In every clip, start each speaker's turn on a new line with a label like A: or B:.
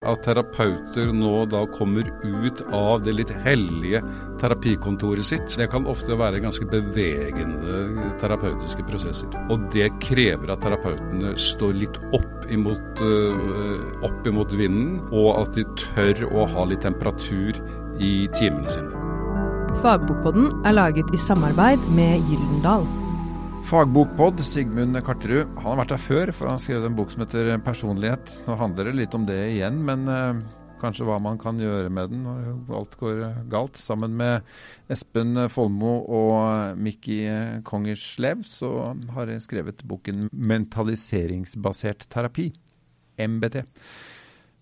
A: At terapeuter nå da kommer ut av det litt hellige terapikontoret sitt. Det kan ofte være ganske bevegende terapeutiske prosesser. Og det krever at terapeutene står litt opp imot, uh, opp imot vinden, og at de tør å ha litt temperatur i timene sine.
B: Fagbokpodden er laget i samarbeid med Gyldendal.
C: Fagbokpod, Sigmund Karterud. Han har vært her før, for han har skrevet en bok som heter 'Personlighet'. Nå handler det litt om det igjen, men uh, kanskje hva man kan gjøre med den når alt går galt. Sammen med Espen Folmo og Mikki Kongerslev så har jeg skrevet boken 'Mentaliseringsbasert terapi', MBT.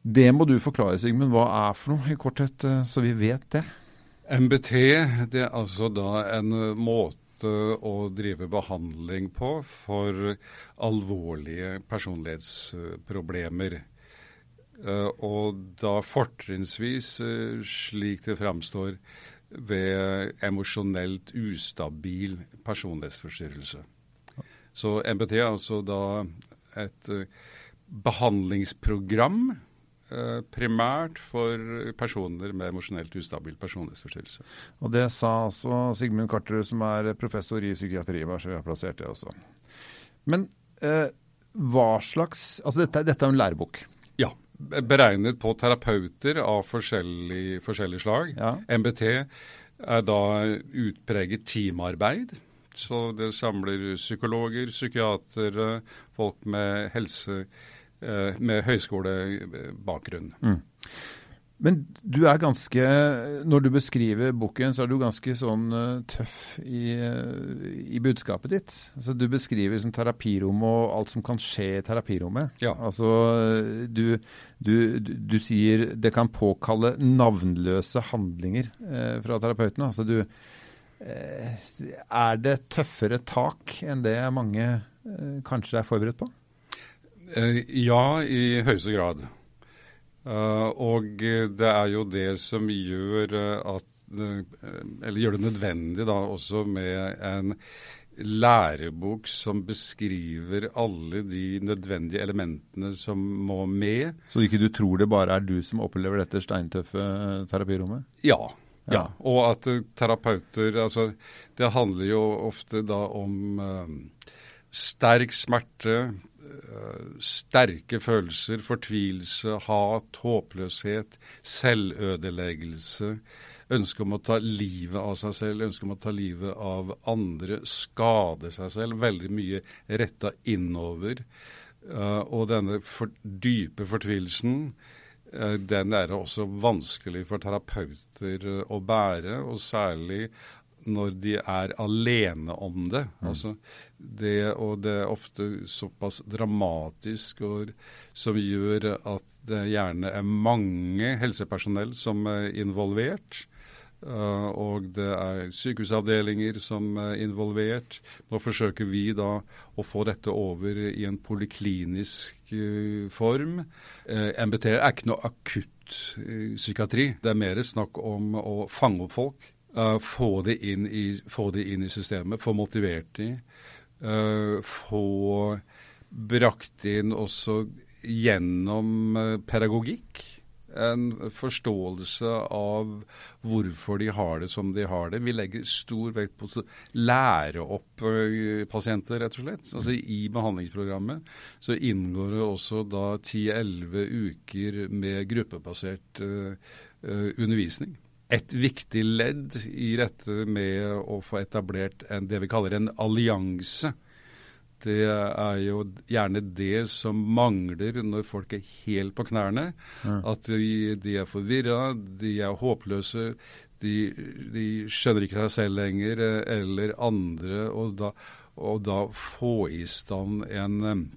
C: Det må du forklare, Sigmund. Hva er for noe, i korthet, eh, så vi vet det?
A: MBT det er altså da en måte å drive behandling på for alvorlige personlighetsproblemer. Eh, og da fortrinnsvis eh, slik det framstår ved emosjonelt ustabil personlighetsforstyrrelse. Så MBT er altså da et eh, behandlingsprogram Eh, primært for personer med emosjonelt ustabil personlighetsforstyrrelse.
C: Og Det sa altså Sigmund Karterud, som er professor i psykiatri. Bare så vi har plassert det også. Men eh, hva slags Altså dette, dette er en lærebok?
A: Ja. Beregnet på terapeuter av forskjellig, forskjellig slag. Ja. MBT er da utpreget teamarbeid. Så det samler psykologer, psykiatere, folk med helse Eh, med høyskolebakgrunn. Mm.
C: Men du er ganske Når du beskriver boken, så er du ganske sånn uh, tøff i, uh, i, budskapet ditt. Altså, du beskriver sånn, terapirommet og alt som kan skje i terapirommet.
A: Ja.
C: Altså, du, du, du, sier det kan påkalle navnløse handlinger eh, fra terapeutene. Altså, du Er det tøffere tak enn det mange kanskje er forberedt på?
A: Eh, ja, i høyeste grad. Uh, og det er jo det som gjør eh, at Eller gjør det nødvendig da også med en lærebok som beskriver alle de nødvendige elementene som må med.
C: Så ikke du tror det bare er du som opplever dette steintøffe terapirommet?
A: Ja. ja. Og at terapeuter Altså, det handler jo ofte da om sterk smerte, sterke følelser, fortvilelse, hat, håpløshet, selvødeleggelse, ønske om å ta livet av seg selv, ønske om å ta livet av andre, skade seg selv. Veldig mye retta innover. Uh, og denne for, dype fortvilelsen, uh, den er også vanskelig for terapeuter uh, å bære. Og særlig når de er alene om det. Mm. Altså det, og det er ofte såpass dramatisk og, som gjør at det gjerne er mange helsepersonell som er involvert. Uh, og det er sykehusavdelinger som er involvert. Nå forsøker vi da å få dette over i en poliklinisk uh, form. Uh, MBT er ikke noe akutt psykiatri. Det er mer snakk om å fange opp folk Uh, få, det i, få, det inn i, systemet, få motivert de. Uh, få brakt inn også gjennom uh, pedagogikk en forståelse av hvorfor de har det som de har det. Vi legger stor vekt på å lære opp pasienter, rett og slett. Altså I behandlingsprogrammet så inngår det også da 10-11 uker med gruppebasert undervisning et viktig ledd i dette med å få etablert en, det vi kaller en allianse. Det er jo gjerne det som mangler når folk er helt på knærne. Mm. At de, de er forvirra, de er håpløse, de, de, skjønner ikke seg selv lenger eller andre. Og da, og da få i stand en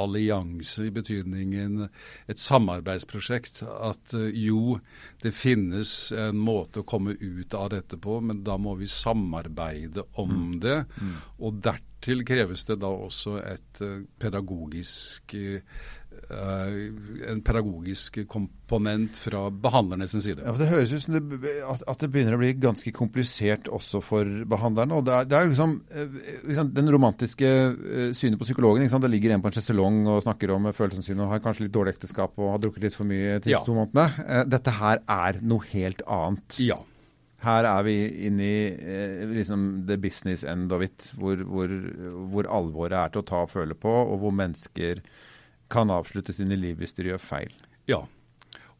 A: allianse i betydningen et samarbeidsprosjekt. At eh, jo, det finnes en måte å komme ut av dette på, men da må vi samarbeide om mm. det. Mm. Og dertil kreves det da også et eh, pedagogisk eh, en pedagogisk komponent fra behandlernes side.
C: Ja, for Det høres ut som det, at det begynner å bli ganske komplisert også for behandlerne. og Det er, det er liksom, liksom, Den romantiske synet på psykologen. Liksom, det ligger en på en sjeselong og snakker om følelsene sine og har kanskje litt dårlig ekteskap og har drukket litt for mye de ja. to månedene. Dette her er noe helt annet.
A: Ja.
C: Her er vi inne i eh, liksom the business end of it, hvor, hvor, hvor, alvoret er til å ta og føle på, og hvor mennesker kan avslutte sine liv hvis de gjør feil.
A: Ja,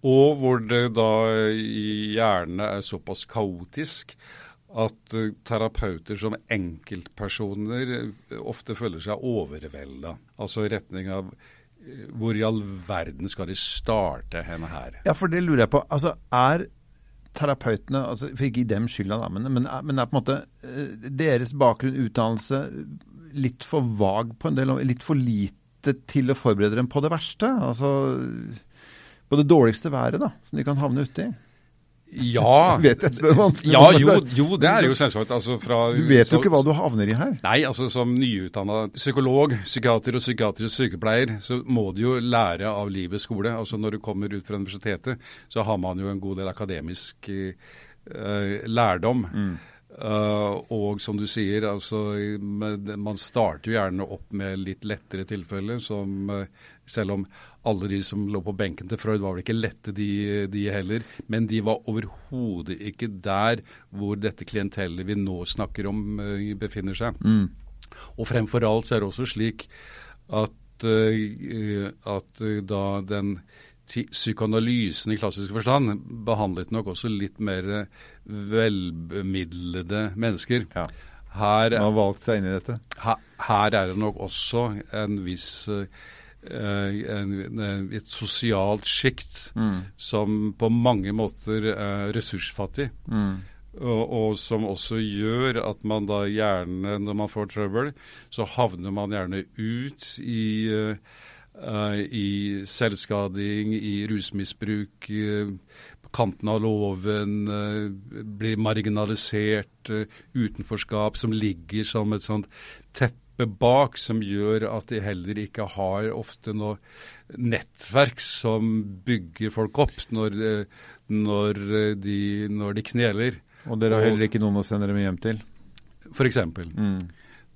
A: og hvor det da gjerne er såpass kaotisk at uh, terapeuter som enkeltpersoner uh, ofte føler seg overvelda. Altså i retning av uh, hvor i all verden skal de starte henne her?
C: Ja, for det lurer jeg på. Altså, Er terapeutene, altså, for ikke gi dem skylda, da, men, men, men, er på en måte eh, deres bakgrunn, utdannelse, litt for vag på en del, litt for lite til å forberede dem på det verste? Altså på det dårligste været da, som de kan havne uti?
A: Ja.
C: vet.
A: Ja, jo, jo, det er jo selvsagt. Altså fra,
C: du vet jo ikke hva du havner i her.
A: Nei, altså som nyutdanna psykolog, psykiater og psykiatrisk sykepleier, så må du jo lære av livets skole. Altså når du kommer ut fra universitetet, så har man jo en god del akademisk uh, lærdom. Mm. Uh, og som du sier, altså, man starter jo gjerne opp med litt lettere tilfeller, som uh, selv om alle de som lå på benken til Freud, var vel ikke lette, de, de heller. Men de var overhodet ikke der hvor dette klientellet vi nå snakker om, uh, befinner seg. Mm. Og fremfor alt så er det også slik at, at da den psykoanalysen i klassisk forstand behandlet nok også litt mer velbemidlede mennesker. Ja.
C: Her, Man har valgt seg inn i dette?
A: Her, her er det nok også en viss en, en, et sosialt sjikt mm. som på mange måter er ressursfattig. Mm. Og, og, som også gjør at man da gjerne, når man får trøbbel, så havner man gjerne ut i Uh, i selvskading, i rusmisbruk, på kanten av loven, uh, blir marginalisert, utenforskap som ligger som et sånt teppe bak, som gjør at de heller ikke har ofte noe nettverk som bygger folk opp når, når, de, når de, kneler.
C: Og dere har heller ikke noen å sende dem hjem til?
A: For eksempel. Mm.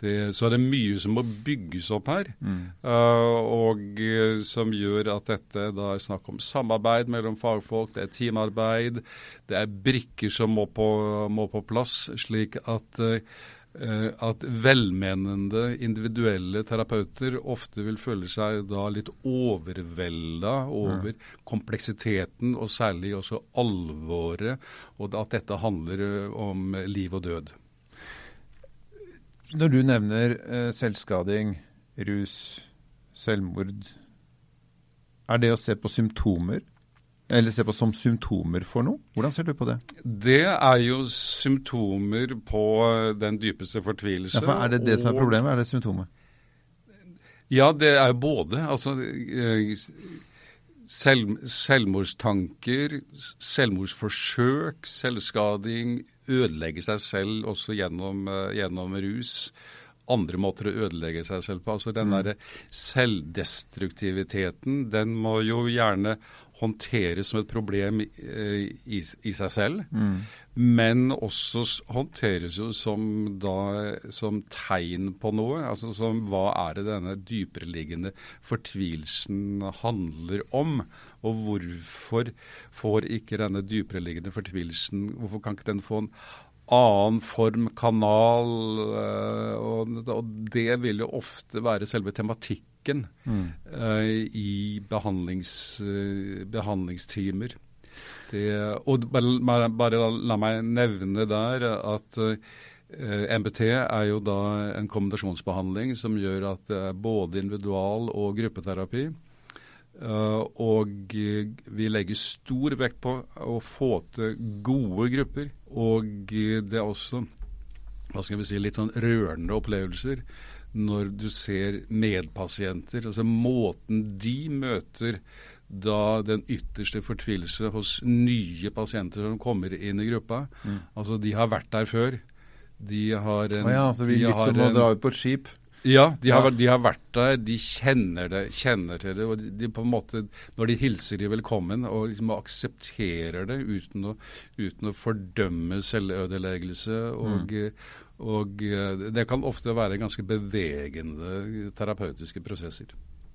A: Det, så er det mye som må bygges opp her. Mm. Uh, og uh, som gjør at dette da er snakk om samarbeid mellom fagfolk, det er teamarbeid, det er brikker som må på, må på plass, slik at, uh, at velmenende individuelle terapeuter ofte vil føle seg da litt overvelda over mm. kompleksiteten, og særlig også alvoret, og at dette handler om liv og død.
C: Når du nevner eh, selvskading, rus, selvmord, er det å se på symptomer? Eller se på som symptomer for noe? Hvordan ser du på det?
A: Det er jo symptomer på eh, den dypeste fortvilelse.
C: Ja, Er det det som er problemet? Er det symptomer?
A: Ja, det er både. Altså eh, selv, selvmordstanker, selvmordsforsøk, selvskading, ødelegge seg selv også gjennom, uh, gjennom rus. Andre måter å ødelegge seg selv på. Altså Den mm. derre selvdestruktiviteten, den må jo gjerne håndteres som et problem i, i, i seg selv, mm. men også håndteres jo som, da, som tegn på noe. altså som Hva er det denne dypereliggende fortvilelsen handler om? Og hvorfor får ikke denne dypereliggende fortvilelsen Hvorfor kan ikke den få en annen form, kanal, eh, og, og det vil jo ofte være selve tematikken mm. uh, i behandlings, uh, behandlingstimer. Det, og bare, bare, la meg nevne der at eh, MBT er jo da en kombinasjonsbehandling som gjør at det er både individual- og gruppeterapi. Uh, og vi legger stor vekt på å få til gode grupper. Og det er også hva skal vi si, litt sånn rørende opplevelser når du ser medpasienter. Altså måten de møter da den ytterste fortvilelse hos nye pasienter som kommer inn i gruppa. Mm. Altså de har vært der før. De har en
C: oh ja, så vi litt som å dra ut på et skip?
A: Ja, de har,
C: Ja.
A: de har vært der, de kjenner det, kjenner til det. og de, de på en måte, Når de hilser de velkommen og liksom aksepterer det uten å, uten å fordømme selvødeleggelse. Og, og og det kan ofte være ganske bevegende terapeutiske prosesser.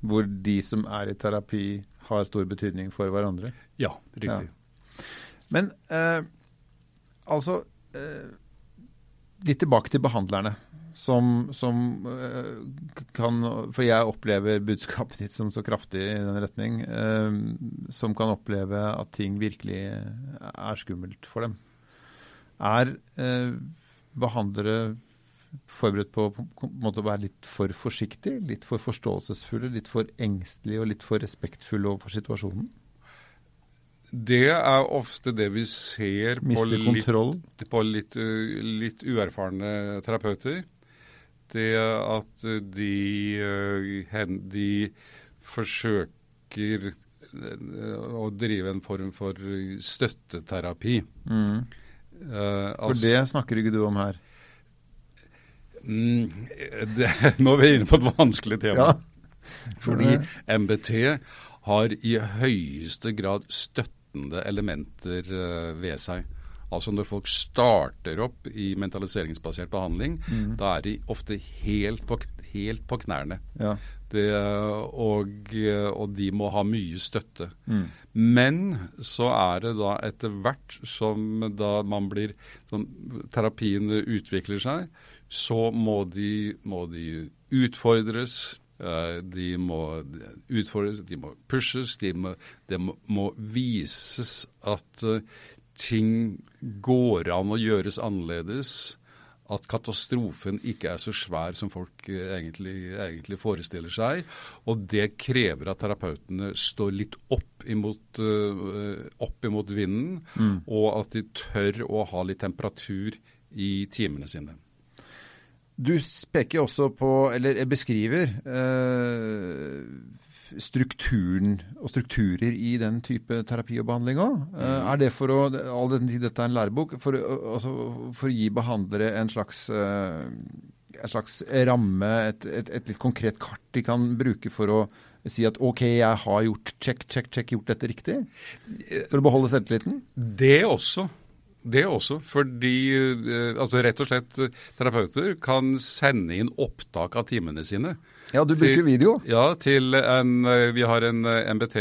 C: Hvor de som er i terapi, har stor betydning for hverandre.
A: Ja, riktig.
C: Men eh, altså eh, Litt tilbake til behandlerne. Som, som eh, kan For jeg opplever budskapet ditt som så kraftig i den retning. Eh, som kan oppleve at ting virkelig er skummelt for dem. Er eh, behandlere forberedt på, på måte å være litt for forsiktige, litt for forståelsesfulle, litt for engstelige og litt for respektfulle overfor situasjonen?
A: Det er ofte det vi ser på litt, på litt, litt uerfarne terapeuter. Det at de, uh, de forsøker uh, å drive en form for støtteterapi.
C: Mm.
A: Uh,
C: For det snakker ikke du om her.
A: Mm, det, nå er vi inne på et vanskelig tema.
C: Ja.
A: Fordi MBT har i høyeste grad støttende elementer uh, ved seg. Altså Når folk starter opp i mentaliseringsbasert behandling,
C: Mm.
A: da er de ofte helt på, helt på knærne.
C: Ja.
A: Det, og, og de må ha mye støtte.
C: Mm.
A: Men så er det da etter hvert som da man blir sånn, terapien utvikler seg, så må de, må de utfordres. eh, De må utfordres, de må pushes, de må, de må, må vises at eh, ting går an å gjøres annerledes. At katastrofen ikke er så svær som folk eh, egentlig, egentlig forestiller seg. Og det krever at terapeutene står litt opp imot, eh, opp imot vinden, og at de tør å ha litt temperatur i timene sine.
C: Du peker også på, eller beskriver, eh, strukturen og strukturer i den type terapi og behandling òg. Eh, er det for å all den tid dette er en lærebok, for, altså, for å gi behandlere en slags eh, en slags ramme, et, et, et litt konkret kart de kan bruke for å si at OK, jeg har gjort check, check, check, gjort dette riktig? For å beholde selvtilliten?
A: Det også. Det også, fordi eh, altså rett og slett terapeuter kan sende inn opptak av timene sine.
C: Ja, du bruker
A: Til-
C: video.
A: Ja, til en, eh, vi har en eh, MBT,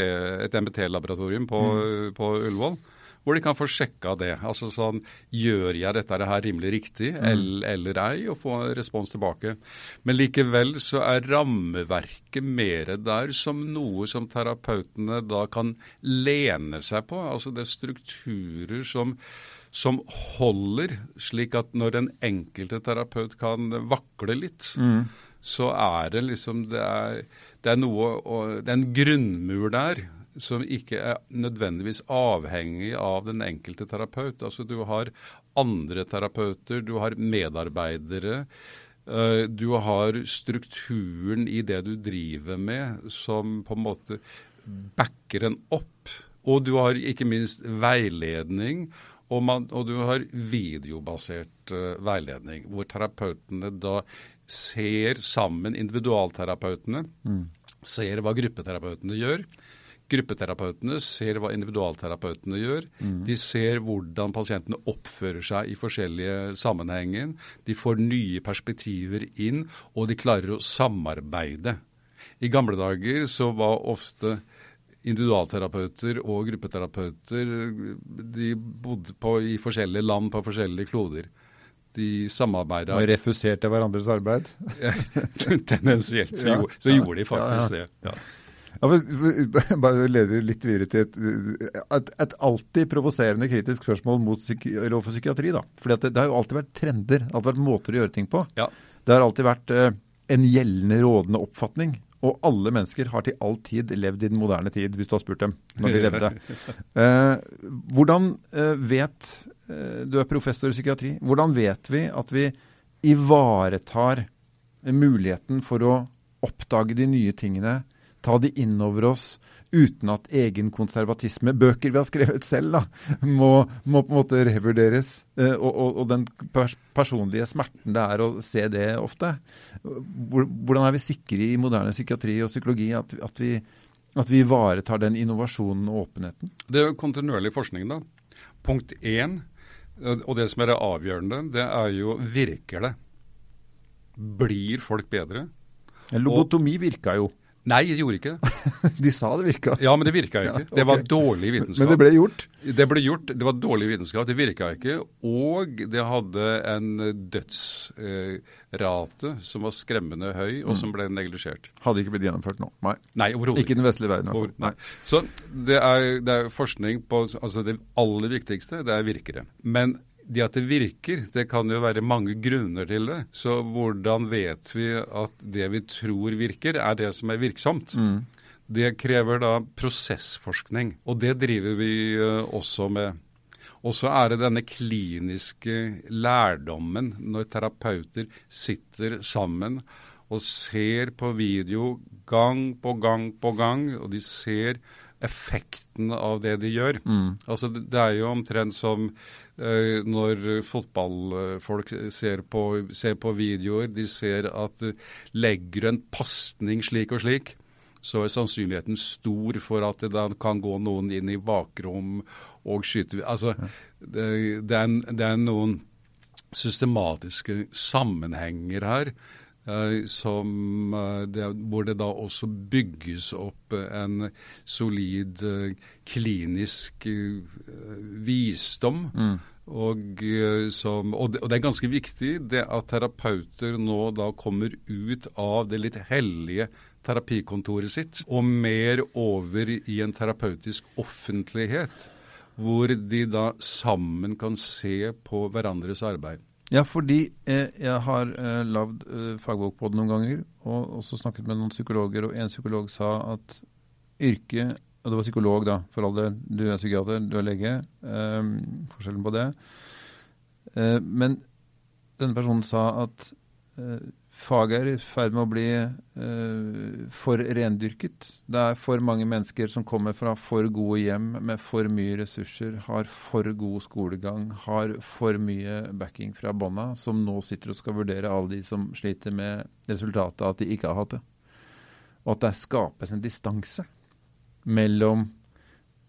A: et MBT-laboratorium på,
C: Mm.
A: på Ullevål. Hvor de kan få sjekka det. Altså sånn, Gjør jeg dette her rimelig riktig
C: Mm.
A: eller, eller ei? Og få respons tilbake. Men likevel så er rammeverket mer der som noe som terapeutene da kan lene seg på. Altså det er strukturer som, som holder, slik at når den enkelte terapeut kan vakle litt, så er det liksom Det er, det er noe Det er en grunnmur der som ikke er nødvendigvis avhengig av den enkelte terapeut. Altså Du har andre terapeuter, du har medarbeidere. eh, Du har strukturen i det du driver med som på en måte backer en opp. Og du har ikke minst veiledning, og, man, og du har videobasert uh, veiledning, hvor terapeutene da ser sammen, individualterapeutene, ser hva gruppeterapeutene gjør. Gruppeterapeutene ser hva individualterapeutene gjør. De ser hvordan pasientene oppfører seg i forskjellige sammenhenger. De får nye perspektiver inn, og de klarer å samarbeide. I gamle dager så var ofte individualterapeuter og gruppeterapeuter de bodde på, i forskjellige land på forskjellige kloder. De samarbeida
C: Og refuserte hverandres arbeid.
A: tendensielt. Så,
C: Ja.
A: gjorde, så gjorde de faktisk
C: Ja, ja.
A: det. Ja.
C: Ja, for, bare leder litt videre til et, et, et alltid provoserende kritisk spørsmål mot psyki lov for psykiatri. da. Fordi det, det har jo alltid vært trender, alltid vært måter å gjøre ting på.
A: Ja.
C: Det har alltid vært eh, en gjeldende, rådende oppfatning. Og alle mennesker har til all tid levd i den moderne tid, hvis du har spurt dem når de levde. Eh, hvordan eh, vet eh, Du er professor i psykiatri. Hvordan vet vi at vi ivaretar muligheten for å oppdage de nye tingene, ta de inn over oss, uten at egen konservatisme, bøker vi har skrevet selv, da, må, må på en måte revurderes. Eh, og, og, og, den personlige smerten det er å se det ofte. Hvordan er vi sikre i moderne psykiatri og psykologi at, at vi at vi ivaretar den innovasjonen og åpenheten?
A: Det er jo kontinuerlig forskning, da. Punkt én, og det som er det avgjørende, det er jo virker det? Blir folk bedre?
C: Lobotomi virka jo.
A: Nei, det gjorde ikke det.
C: De sa det virka.
A: Ja, men det virka ikke. Ja, okay. Det var dårlig vitenskap.
C: Men det ble gjort?
A: Det ble gjort. Det var dårlig vitenskap. Det virka ikke. Og det hadde en dødsrate eh, som var skremmende høy, og mm. som ble neglisjert.
C: Hadde ikke blitt gjennomført nå. Nei.
A: Nei overhodet
C: ikke. i den vestlige verden.
A: Over, nei. Så det er, det er forskning på altså Det aller viktigste, det er virkere. Men det at det virker, det kan jo være mange grunner til det. Så hvordan vet vi at det vi tror virker, er det som er virksomt? Mm. Det krever da prosessforskning, og det driver vi uh, også med. Og så er det denne kliniske lærdommen når terapeuter sitter sammen og ser på video gang på gang på gang, og de ser effekten av det de gjør. Mm. Altså Det er jo omtrent som uh, når fotballfolk ser på, ser på, videoer, de ser at legger en pasning slik og slik, så er sannsynligheten stor for at det da kan gå noen inn i bakrom og skyte Altså, det, det, er, det er noen systematiske sammenhenger her. Uh, som, uh, det, hvor det da også bygges opp en solid klinisk visdom. Mm. Og, som, og, det, og, det, er ganske viktig det at terapeuter nå da kommer ut av det litt hellige terapikontoret sitt og mer over i en terapeutisk offentlighet. Hvor de da sammen kan se på hverandres arbeid.
C: Ja, fordi eh, jeg har eh, lagd eh, fagbok på det noen ganger, og også snakket med noen psykologer, og en psykolog sa at yrket Og det var psykolog, da, for all del. Du er psykiater, du er lege. Eh, forskjellen på det. Eh, men denne personen sa at eh, faget er i ferd med å bli uh, for rendyrket. Det er for mange mennesker som kommer fra for gode hjem med for mye ressurser, har for god skolegang, har for mye backing fra bånda, som nå sitter og skal vurdere alle de som sliter med resultatet av at de ikke har hatt det. Og at det skapes en distanse mellom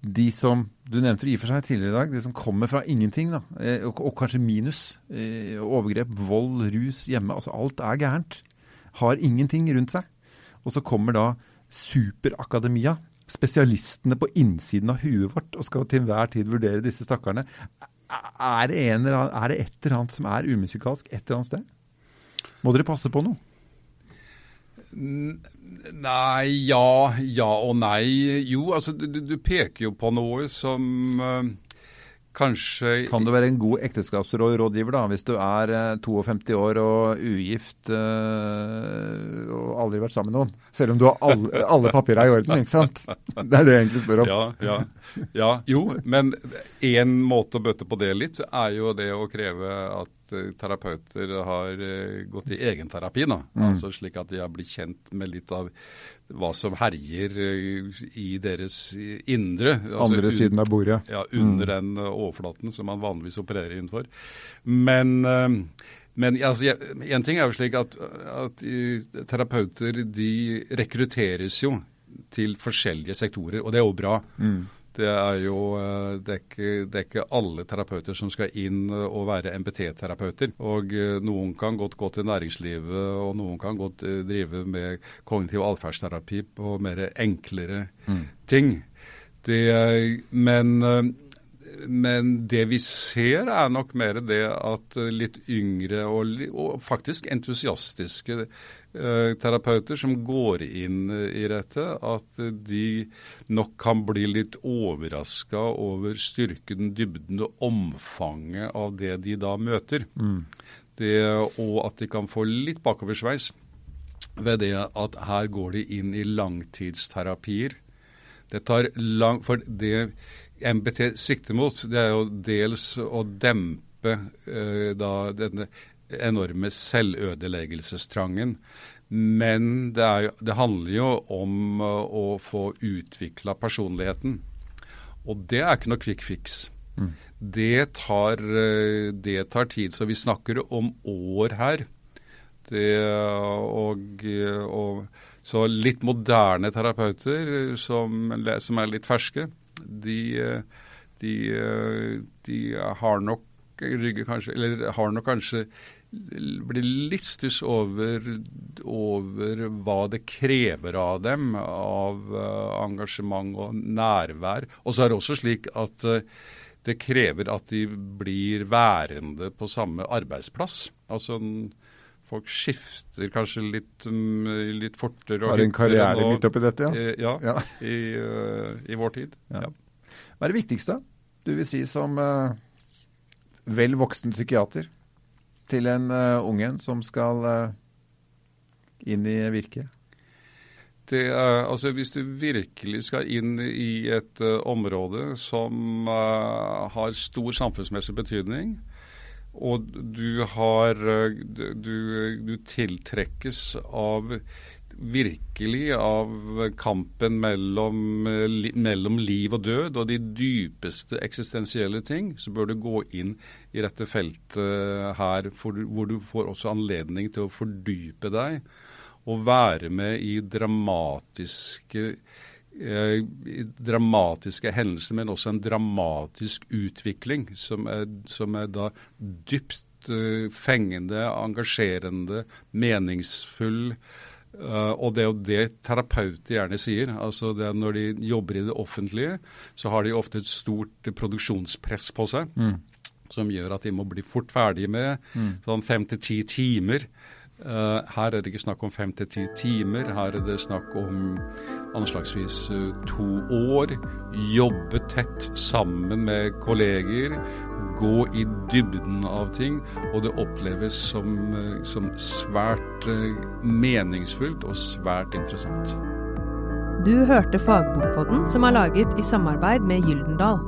C: de som du nevnte i for seg tidligere i dag, de som kommer fra ingenting, da, eh, og, og kanskje minus. Eh, overgrep, vold, rus hjemme. altså Alt er gærent. Har ingenting rundt seg. Og så kommer da superakademia, spesialistene på innsiden av huet vårt, og skal til enhver tid vurdere disse stakkarene. Er det, en, er det et eller annet som er umusikalsk et eller annet sted? Må dere passe på noe?
A: Nei, ja, ja og nei. Jo, altså du, du peker jo på noe som uh, kanskje
C: Kan du være en god ekteskapsrådgiver da, hvis du er uh, eh, 52 år og ugift øh, og aldri vært sammen med noen? Selv om du har alle, alle papirer i orden, ikke sant? Det er det jeg egentlig spør om.
A: Ja, ja, ja. Jo, men én måte å bøte på det litt, er jo det å kreve at Eh, terapeuter har gått i egenterapi. Mm. Altså slik at de har blitt kjent med litt av hva som herjer eh, i deres indre.
C: Altså, Andre siden av bordet.
A: Ja, under mm. den overflaten som man vanligvis opererer innenfor. Men, men altså, en ting er jo slik at, at terapeuter de rekrutteres jo til forskjellige sektorer, og det er jo bra. Mm. Det er jo eh, det er, ikke, det er, ikke, alle terapeuter som skal inn og være MBT-terapeuter. Og eh, noen kan godt gå til næringslivet, og noen kan godt eh, drive med kognitiv atferdsterapi på mer enklere mm. ting. Det, men, men, det vi ser, er nok mer det at litt yngre og, og faktisk entusiastiske Eh, terapeuter som går inn i dette, at de nok kan bli litt overraska over styrken, dybden og omfanget av det de da møter. Mm. Det, og at de kan få litt bakoversveis ved det at her går de inn i langtidsterapier. Det tar lang, for det MBT sikter mot, det er jo dels å dempe uh, da denne enorme selvødeleggelsestrangen. Men det, er, det handler jo om uh, å få utvikla personligheten. Og det er ikke noe quick fix. Mm. Det, tar, uh, det, tar, tid. Så vi snakker om år her. Det, og, og, så litt moderne terapeuter som, som er litt ferske, de, de, de har nok kanskje, eller har nok kanskje blir litt stuss over, over, hva det krever av dem av engasjement og nærvær. Og så er det også slik at det krever at de blir værende på samme arbeidsplass. Altså folk skifter kanskje litt, um, litt fortere.
C: Har en karriere og, midt oppi dette, ja?
A: Uh, ja, ja. I, I, vår tid. Ja.
C: Hva er det viktigste du vil si som vel voksen psykiater? til en uh, ungen som skal uh, inn i virket?
A: Det er, altså Hvis du virkelig skal inn i et uh, område som har stor samfunnsmessig betydning, og du har du, du tiltrekkes av virkelig av kampen mellom, mellom, liv og død og de dypeste eksistensielle ting, så bør du gå inn i dette feltet her, for, hvor du får også anledning til å fordype deg og være med i dramatiske dramatiske hendelser, men også en dramatisk utvikling som er, som er da dypt eh, fengende, engasjerende, meningsfull. Uh, og det er jo det terapeuter gjerne sier. altså Når de jobber i det offentlige, så har de ofte et stort produksjonspress på seg. Mm. Som gjør at de må bli fort ferdige med mm. sånn fem til ti timer. Uh, her er det ikke snakk om fem til ti timer, her er det snakk om anslagsvis uh, to år. Jobbe tett sammen med kolleger, gå i dybden av ting. Og det oppleves som, uh, som svært meningsfullt og svært interessant.
B: Du hørte Fagbokpodden, som er laget i samarbeid med Gyldendal.